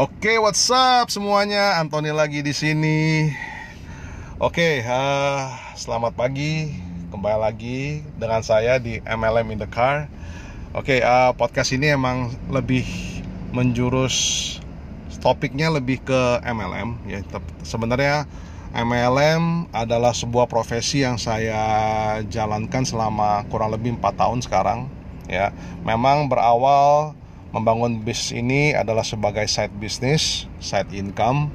Oke, what's up semuanya? Anthony lagi di sini. Oke, uh, selamat pagi. Kembali lagi dengan saya di MLM in the car. Oke, uh, podcast ini emang lebih menjurus topiknya lebih ke MLM ya. Sebenarnya MLM adalah sebuah profesi yang saya jalankan selama kurang lebih 4 tahun sekarang ya. Memang berawal membangun bisnis ini adalah sebagai side business, side income.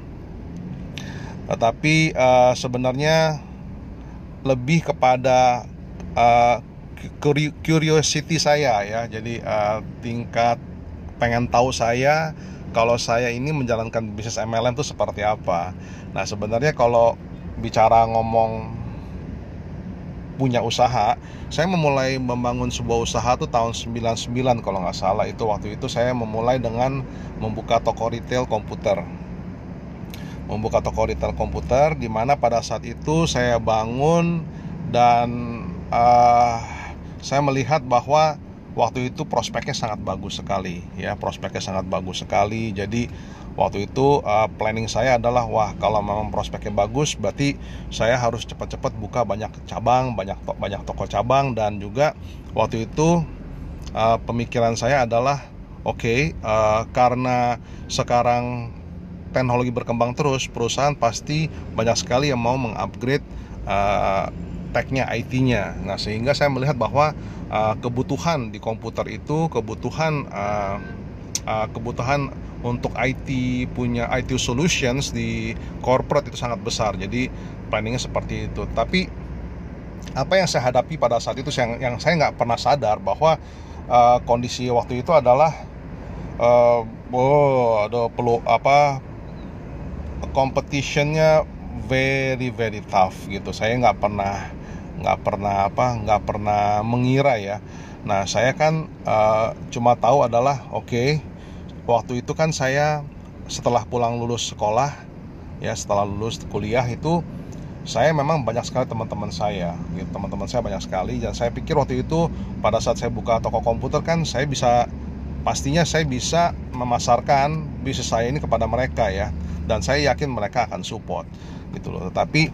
Tetapi uh, sebenarnya lebih kepada uh, curiosity saya ya. Jadi uh, tingkat pengen tahu saya kalau saya ini menjalankan bisnis MLM itu seperti apa. Nah, sebenarnya kalau bicara ngomong punya usaha. Saya memulai membangun sebuah usaha tuh tahun 99 kalau nggak salah. Itu waktu itu saya memulai dengan membuka toko retail komputer. Membuka toko retail komputer di mana pada saat itu saya bangun dan uh, saya melihat bahwa waktu itu prospeknya sangat bagus sekali ya. Prospeknya sangat bagus sekali. Jadi waktu itu uh, planning saya adalah wah kalau memang prospeknya bagus berarti saya harus cepat-cepat buka banyak cabang banyak to banyak toko cabang dan juga waktu itu uh, pemikiran saya adalah oke okay, uh, karena sekarang teknologi berkembang terus perusahaan pasti banyak sekali yang mau mengupgrade uh, teknya IT-nya nah sehingga saya melihat bahwa uh, kebutuhan di komputer itu kebutuhan uh, uh, kebutuhan untuk IT punya IT solutions di corporate itu sangat besar. Jadi planningnya seperti itu. Tapi apa yang saya hadapi pada saat itu yang yang saya nggak pernah sadar bahwa uh, kondisi waktu itu adalah uh, oh ada perlu apa competitionnya very very tough gitu. Saya nggak pernah nggak pernah apa nggak pernah mengira ya. Nah saya kan uh, cuma tahu adalah oke okay, waktu itu kan saya setelah pulang lulus sekolah ya setelah lulus kuliah itu saya memang banyak sekali teman-teman saya gitu. teman-teman saya banyak sekali. Dan saya pikir waktu itu pada saat saya buka toko komputer kan saya bisa pastinya saya bisa memasarkan bisnis saya ini kepada mereka ya. Dan saya yakin mereka akan support gitu loh. Tetapi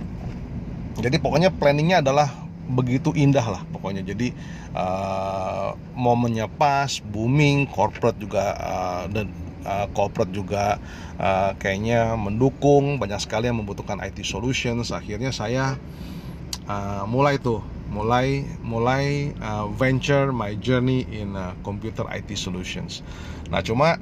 jadi pokoknya planningnya adalah begitu indah lah pokoknya. Jadi uh, momennya pas booming corporate juga uh, dan uh, corporate juga uh, kayaknya mendukung banyak sekali yang membutuhkan IT solutions. Akhirnya saya uh, mulai tuh mulai mulai uh, venture my journey in uh, computer IT solutions. Nah cuma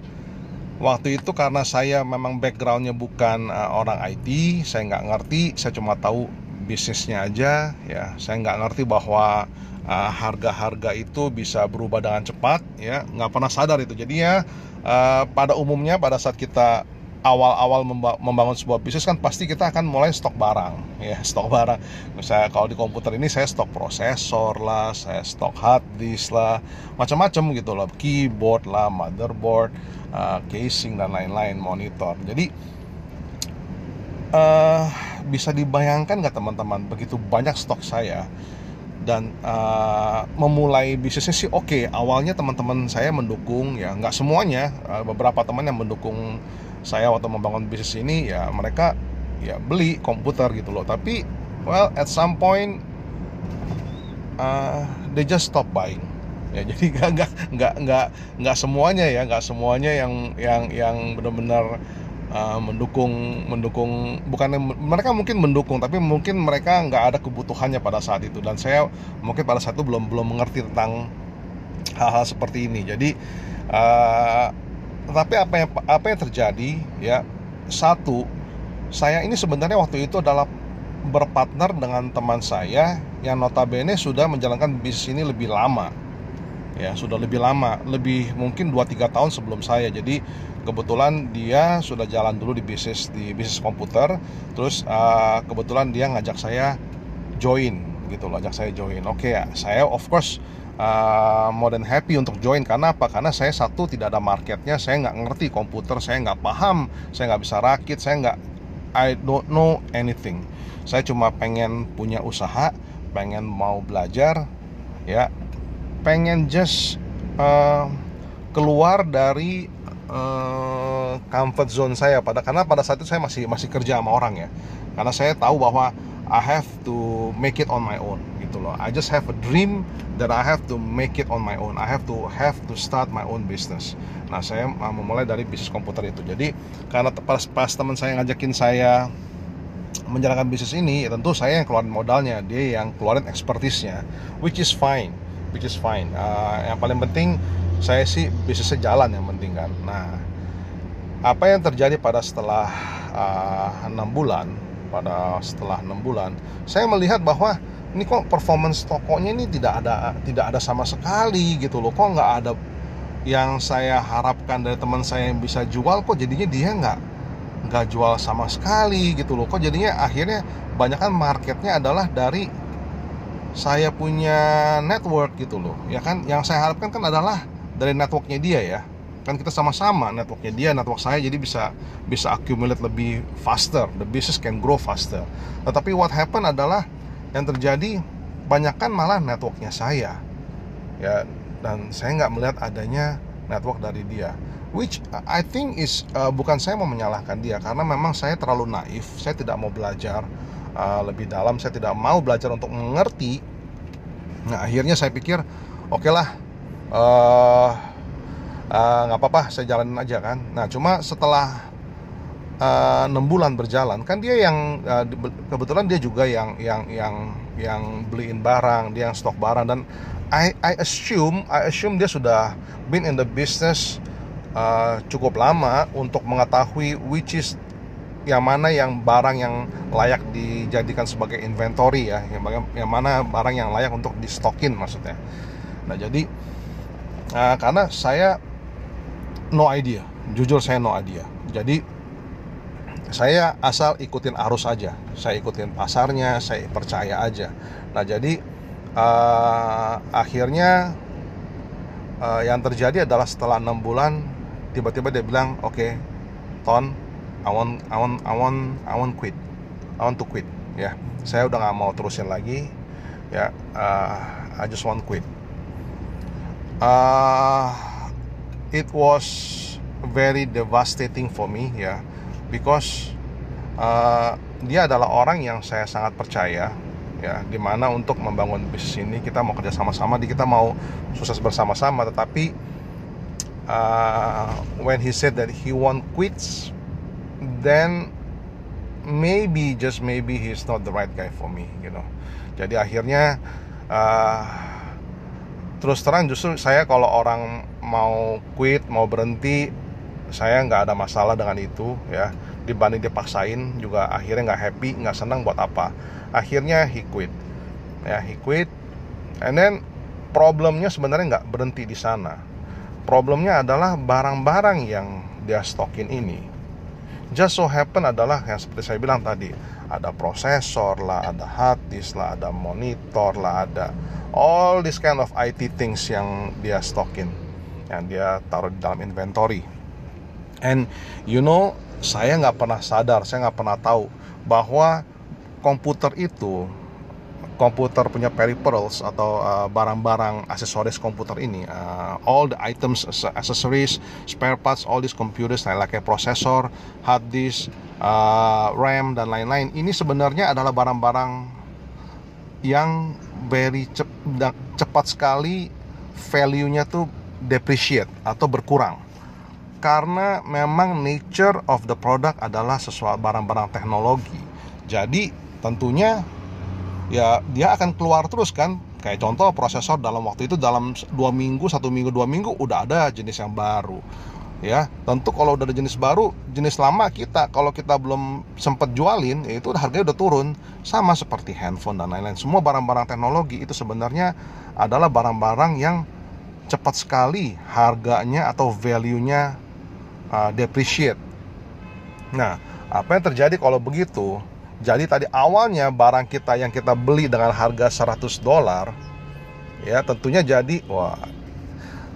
waktu itu karena saya memang backgroundnya bukan orang IT saya nggak ngerti saya cuma tahu bisnisnya aja ya. Saya nggak ngerti bahwa uh, harga-harga itu bisa berubah dengan cepat ya. Nggak pernah sadar itu. Jadi ya uh, pada umumnya pada saat kita awal-awal membangun sebuah bisnis kan pasti kita akan mulai stok barang ya stok barang. Misalnya kalau di komputer ini saya stok prosesor lah saya stok hard disk lah macam-macam gitu loh. Keyboard lah motherboard uh, casing dan lain-lain monitor. Jadi uh, bisa dibayangkan nggak teman-teman? Begitu banyak stok saya dan uh, memulai bisnisnya sih oke. Okay. awalnya teman-teman saya mendukung ya nggak semuanya uh, beberapa teman yang mendukung saya waktu membangun bisnis ini ya mereka ya beli komputer gitu loh. Tapi well at some point uh, they just stop buying. Ya jadi nggak nggak nggak nggak semuanya ya nggak semuanya yang yang yang benar-benar uh, mendukung mendukung bukan mereka mungkin mendukung tapi mungkin mereka nggak ada kebutuhannya pada saat itu. Dan saya mungkin pada saat itu belum belum mengerti tentang hal-hal seperti ini. Jadi uh, tapi apa yang apa yang terjadi ya satu saya ini sebenarnya waktu itu adalah berpartner dengan teman saya yang notabene sudah menjalankan bisnis ini lebih lama ya sudah lebih lama lebih mungkin 2-3 tahun sebelum saya. Jadi kebetulan dia sudah jalan dulu di bisnis di bisnis komputer. Terus uh, kebetulan dia ngajak saya join gitu loh ajak saya join. Oke okay, ya saya of course uh, more than happy untuk join. Karena apa? Karena saya satu tidak ada marketnya saya nggak ngerti komputer saya nggak paham saya nggak bisa rakit saya nggak I don't know anything. Saya cuma pengen punya usaha pengen mau belajar ya pengen just uh, keluar dari uh, comfort zone saya pada karena pada saat itu saya masih masih kerja sama orang ya. Karena saya tahu bahwa I have to make it on my own gitu loh. I just have a dream that I have to make it on my own. I have to have to start my own business. Nah saya memulai dari bisnis komputer itu. Jadi karena pas, pas teman saya ngajakin saya menjalankan bisnis ini ya tentu saya yang keluarin modalnya. Dia yang keluarin expertise-nya which is fine which is fine. Uh, yang paling penting saya sih bisnisnya jalan yang penting kan. Nah apa yang terjadi pada setelah uh, enam uh, bulan pada setelah enam bulan saya melihat bahwa ini kok performance tokonya ini tidak ada tidak ada sama sekali gitu loh. Kok nggak ada yang saya harapkan dari teman saya yang bisa jual kok jadinya dia nggak nggak jual sama sekali gitu loh. Kok jadinya akhirnya banyak kan marketnya adalah dari saya punya network gitu loh ya kan? Yang saya harapkan kan adalah dari networknya dia ya. Kan kita sama-sama networknya dia network saya jadi bisa bisa accumulate lebih faster the business can grow faster. Tetapi what happen adalah yang terjadi banyak kan malah networknya saya. Ya dan saya nggak melihat adanya network dari dia. Which I think is uh, bukan saya mau menyalahkan dia karena memang saya terlalu naif saya tidak mau belajar uh, lebih dalam saya tidak mau belajar untuk mengerti. Nah akhirnya saya pikir oke okay lah uh, uh, nggak apa-apa saya jalanin aja kan. Nah cuma setelah enam uh, bulan berjalan kan dia yang uh, kebetulan dia juga yang yang yang yang beliin barang dia yang stok barang dan I I assume I assume dia sudah been in the business uh, cukup lama untuk mengetahui which is yang mana yang barang yang layak dijadikan sebagai inventory ya yang, yang mana barang yang layak untuk di stockin maksudnya. Nah jadi uh, karena saya no idea jujur saya no idea. Jadi saya asal ikutin arus aja saya ikutin pasarnya saya percaya aja. Nah jadi uh, akhirnya uh, yang terjadi adalah setelah enam bulan tiba-tiba dia bilang oke okay, ton I want I want I want I want quit. I want to quit. Ya saya udah nggak mau terusin lagi. Ya uh, I just want quit. Uh, it was very devastating for me ya. Because uh, dia adalah orang yang saya sangat percaya ya. Di mana untuk membangun bisnis ini kita mau kerja sama-sama kita mau sukses bersama-sama. Tetapi uh, when he said that he won't quits then maybe just maybe he's not the right guy for me you know. Jadi akhirnya uh, terus terang justru saya kalau orang mau quit mau berhenti saya nggak ada masalah dengan itu ya. Dibanding dipaksain juga akhirnya nggak happy nggak senang buat apa. Akhirnya he quit. Ya he quit. And then problemnya sebenarnya nggak berhenti di sana. Problemnya adalah barang-barang yang dia stokin ini just so happen adalah yang seperti saya bilang tadi ada prosesor lah ada hard disk lah ada monitor lah ada all this kind of IT things yang dia stokin yang dia taruh di dalam inventory. And you know saya nggak pernah sadar saya nggak pernah tahu bahwa komputer itu komputer punya peripherals atau uh, barang-barang uh, aksesoris komputer ini uh, all the items accessories spare parts all these computers like kayak prosesor hard disk uh, RAM dan lain-lain ini sebenarnya adalah barang-barang yang very cep cepat sekali value-nya tuh depreciate atau berkurang. Karena memang nature of the product adalah sesuatu barang-barang teknologi. Jadi tentunya ya dia akan keluar terus kan. Kayak contoh prosesor dalam waktu itu dalam dua minggu satu minggu dua minggu udah ada jenis yang baru. Ya tentu kalau udah ada jenis baru jenis lama kita kalau kita belum sempat jualin ya itu harganya udah turun. Sama seperti handphone dan lain-lain. Semua barang-barang teknologi itu sebenarnya adalah barang-barang yang cepat sekali harganya atau value-nya uh, depreciate. Nah apa yang terjadi kalau begitu jadi tadi awalnya barang kita yang kita beli dengan harga 100 dolar ya tentunya jadi wah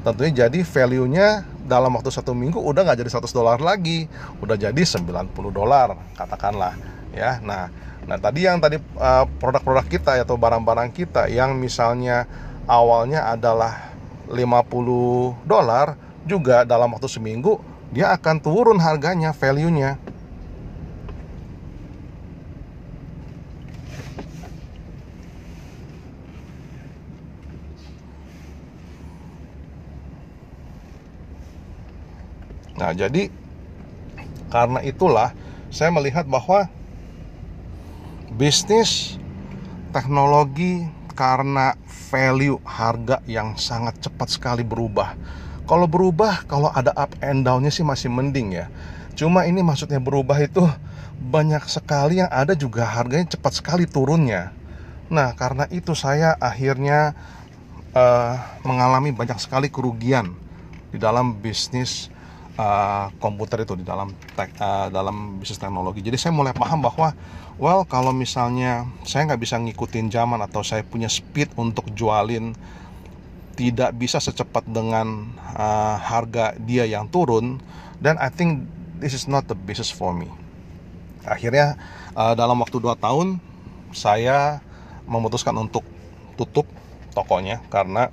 tentunya jadi value-nya dalam waktu satu minggu udah nggak jadi 100 dolar lagi udah jadi 90 dolar katakanlah ya nah nah tadi yang tadi uh, produk-produk kita atau barang-barang kita yang misalnya awalnya adalah 50 dolar juga dalam waktu seminggu dia akan turun harganya, value-nya. Nah, jadi karena itulah saya melihat bahwa bisnis teknologi karena value harga yang sangat cepat sekali berubah. Kalau berubah, kalau ada up and downnya sih masih mending ya. Cuma ini maksudnya berubah itu banyak sekali yang ada juga harganya cepat sekali turunnya. Nah, karena itu saya akhirnya uh, mengalami banyak sekali kerugian di dalam bisnis uh, komputer itu di dalam tek, uh, dalam bisnis teknologi. Jadi saya mulai paham bahwa well kalau misalnya saya nggak bisa ngikutin zaman atau saya punya speed untuk jualin tidak bisa secepat dengan uh, harga dia yang turun, then I think this is not the business for me. Akhirnya uh, dalam waktu 2 tahun saya memutuskan untuk tutup tokonya karena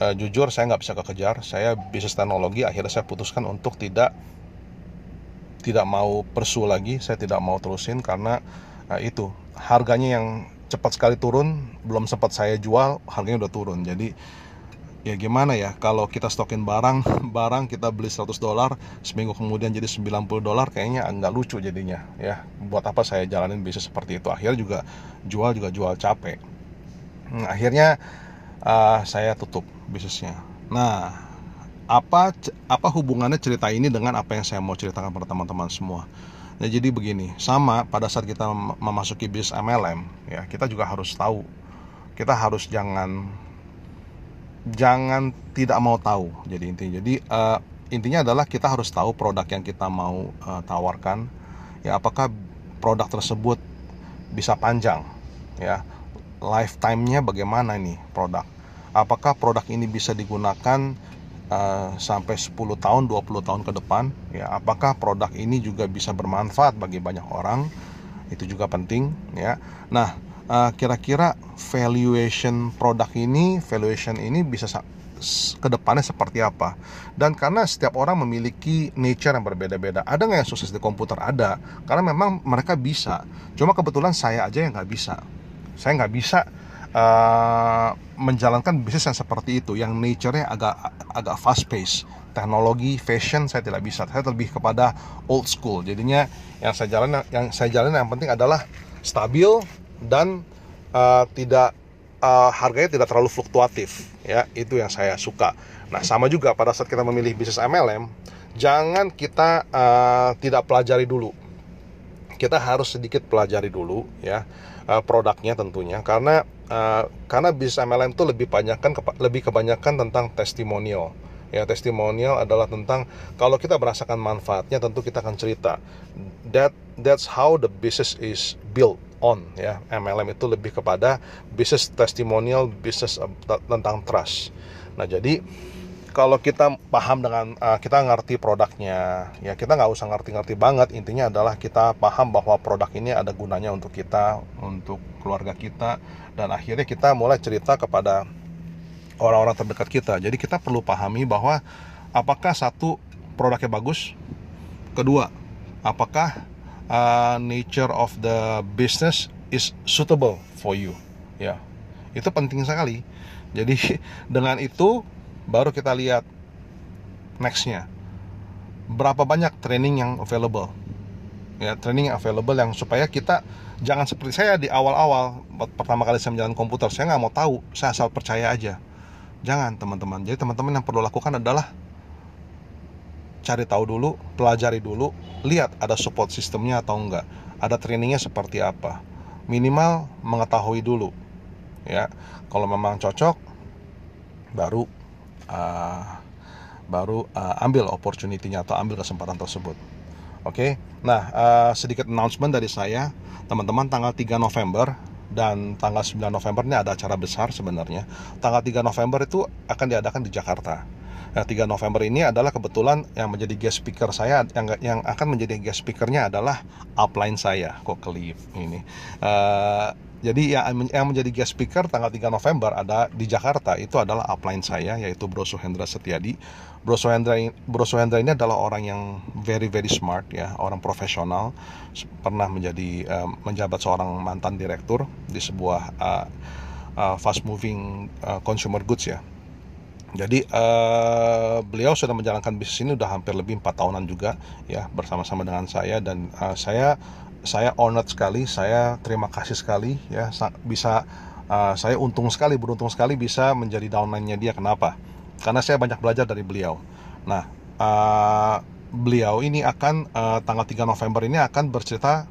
uh, jujur saya nggak bisa kekejar. Saya bisnis teknologi akhirnya saya putuskan untuk tidak tidak mau persu lagi. Saya tidak mau terusin karena uh, itu harganya yang cepat sekali turun belum sempat saya jual harganya udah turun. Jadi ya gimana ya kalau kita stokin barang barang kita beli 100 dolar seminggu kemudian jadi 90 dolar kayaknya nggak lucu jadinya ya. Buat apa saya jalanin bisnis seperti itu? Akhirnya juga jual juga jual capek. Hmm, akhirnya uh, saya tutup bisnisnya. Nah, apa apa hubungannya cerita ini dengan apa yang saya mau ceritakan pada teman-teman semua? Nah, jadi begini, sama pada saat kita memasuki bisnis MLM, ya kita juga harus tahu, kita harus jangan jangan tidak mau tahu. Jadi intinya, jadi uh, intinya adalah kita harus tahu produk yang kita mau uh, tawarkan, ya apakah produk tersebut bisa panjang, ya lifetime-nya bagaimana nih produk? Apakah produk ini bisa digunakan uh, sampai 10 tahun 20 tahun ke depan? Ya apakah produk ini juga bisa bermanfaat bagi banyak orang? Itu juga penting ya. Nah uh, kira-kira valuation produk ini valuation ini bisa ke depannya seperti apa? Dan karena setiap orang memiliki nature yang berbeda-beda ada nggak yang sukses di komputer? Ada karena memang mereka bisa. Cuma kebetulan saya aja yang nggak bisa saya nggak bisa uh, menjalankan bisnis yang seperti itu yang nature-nya agak agak fast pace. Teknologi fashion saya tidak bisa. Saya lebih kepada old school. Jadinya yang saya jalan yang saya jalan yang penting adalah stabil dan uh, tidak uh, harganya tidak terlalu fluktuatif ya. Itu yang saya suka. Nah sama juga pada saat kita memilih bisnis MLM jangan kita uh, tidak pelajari dulu. Kita harus sedikit pelajari dulu ya uh, produknya tentunya. Karena uh, karena bisnis MLM itu lebih banyak kan lebih kebanyakan tentang testimonial. Ya testimonial adalah tentang kalau kita merasakan manfaatnya tentu kita akan cerita. That that's how the business is built on ya. MLM itu lebih kepada bisnis testimonial bisnis tentang trust. Nah jadi kalau kita paham dengan uh, kita ngerti produknya ya kita nggak usah ngerti-ngerti banget. Intinya adalah kita paham bahwa produk ini ada gunanya untuk kita untuk keluarga kita dan akhirnya kita mulai cerita kepada orang-orang terdekat kita. Jadi kita perlu pahami bahwa apakah satu produknya bagus? Kedua apakah uh, nature of the business is suitable for you? Ya itu penting sekali. Jadi dengan itu baru kita lihat nextnya. Berapa banyak training yang available? Ya training yang available yang supaya kita jangan seperti saya di awal-awal pertama kali saya menjalankan komputer saya nggak mau tahu saya asal percaya aja. Jangan teman-teman. Jadi teman-teman yang perlu lakukan adalah cari tahu dulu pelajari dulu lihat ada support sistemnya atau enggak ada trainingnya seperti apa. Minimal mengetahui dulu ya. Kalau memang cocok baru uh, baru uh, ambil opportunity-nya atau ambil kesempatan tersebut. Oke, okay? nah uh, sedikit announcement dari saya, teman-teman tanggal 3 November dan tanggal 9 November ini ada acara besar sebenarnya. Tanggal 3 November itu akan diadakan di Jakarta. Nah, 3 November ini adalah kebetulan yang menjadi guest speaker saya yang yang akan menjadi guest speakernya adalah upline saya kok kelip ini. Jadi yang yang menjadi guest speaker tanggal 3 November ada di Jakarta itu adalah upline saya yaitu Bro Suhendra Setiadi. Bro Suhendra Bro Suhendra ini adalah orang yang very very smart ya, orang profesional, pernah menjadi uh, menjabat seorang mantan direktur di sebuah uh, uh, fast moving uh, consumer goods ya. Jadi uh, beliau sudah menjalankan bisnis ini sudah hampir lebih empat tahunan juga ya bersama-sama dengan saya dan uh, saya saya honored sekali, saya terima kasih sekali ya bisa uh, saya untung sekali, beruntung sekali bisa menjadi downline-nya dia. Kenapa? Karena saya banyak belajar dari beliau. Nah, uh, beliau ini akan uh, tanggal 3 November ini akan bercerita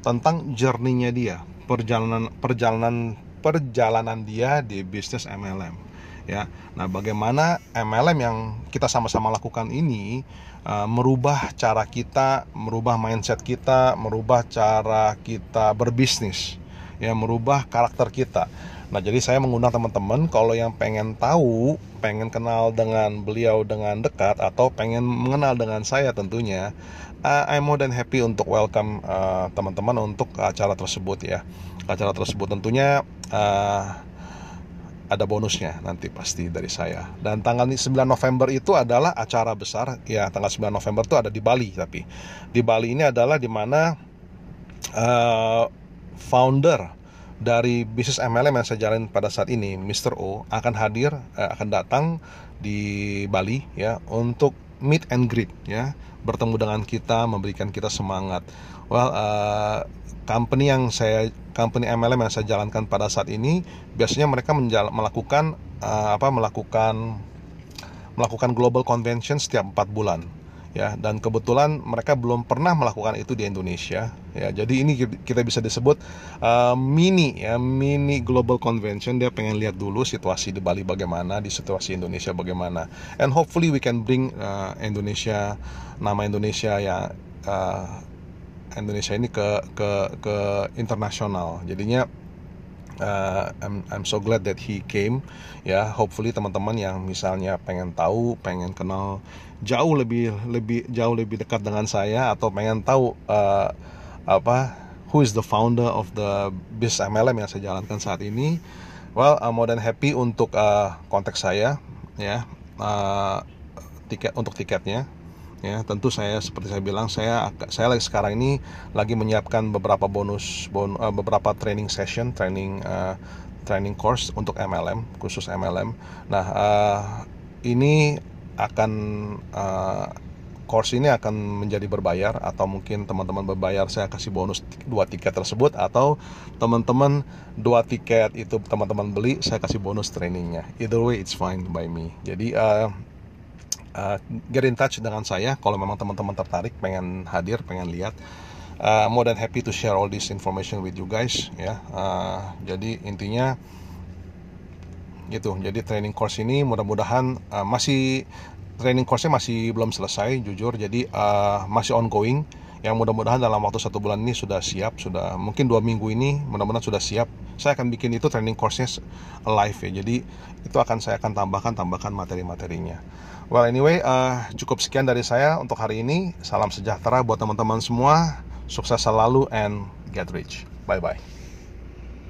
tentang journey-nya dia, perjalanan perjalanan perjalanan dia di bisnis MLM ya. Nah, bagaimana MLM yang kita sama-sama lakukan ini uh, merubah cara kita, merubah mindset kita, merubah cara kita berbisnis, ya, merubah karakter kita. Nah, jadi saya mengundang teman-teman kalau yang pengen tahu, pengen kenal dengan beliau dengan dekat atau pengen mengenal dengan saya tentunya, uh, I'm more than happy untuk welcome uh, teman-teman uh, untuk acara tersebut ya. Acara tersebut tentunya uh, ada bonusnya nanti pasti dari saya. Dan tanggal 9 November itu adalah acara besar, ya tanggal 9 November itu ada di Bali tapi di Bali ini adalah di mana uh, founder dari bisnis MLM yang saya jalan pada saat ini, Mr. O akan hadir, uh, akan datang di Bali ya untuk meet and greet ya, bertemu dengan kita, memberikan kita semangat. Well, uh, company yang saya company MLM yang saya jalankan pada saat ini biasanya mereka melakukan uh, apa melakukan melakukan global convention setiap empat bulan ya. Dan kebetulan mereka belum pernah melakukan itu di Indonesia ya. Jadi ini kita bisa disebut uh, mini ya mini global convention. Dia pengen lihat dulu situasi di Bali bagaimana di situasi Indonesia bagaimana. And hopefully we can bring uh, Indonesia nama Indonesia ya uh, Indonesia ini ke ke ke internasional. Jadinya uh, I'm I'm so glad that he came ya. Hopefully teman-teman yang misalnya pengen tahu pengen kenal jauh lebih lebih jauh lebih dekat dengan saya atau pengen tahu uh, apa who is the founder of the bis MLM yang saya jalankan saat ini well I'm more than happy untuk uh, kontak saya ya uh, tiket untuk tiketnya ya. Tentu saya seperti saya bilang saya saya lagi sekarang ini lagi menyiapkan beberapa bonus bon, uh, beberapa training session training uh, training course untuk MLM khusus MLM nah uh, ini akan uh, course ini akan menjadi berbayar atau mungkin teman-teman berbayar saya kasih bonus dua tiket tersebut atau teman-teman dua tiket itu teman-teman beli saya kasih bonus trainingnya. Either way it's fine by me. Jadi uh, uh, get in touch dengan saya kalau memang teman-teman tertarik pengen hadir pengen lihat. Uh, more than happy to share all this information with you guys ya. Uh, jadi intinya gitu. Jadi training course ini mudah-mudahan uh, masih training course-nya masih belum selesai jujur. Jadi uh, masih ongoing yang mudah-mudahan dalam waktu satu bulan ini sudah siap sudah mungkin dua minggu ini mudah-mudahan sudah siap. Saya akan bikin itu training course-nya live ya. Jadi itu akan saya akan tambahkan tambahkan materi-materinya. Well anyway uh, cukup sekian dari saya untuk hari ini. Salam sejahtera buat teman-teman semua. Sukses selalu and get rich. Bye bye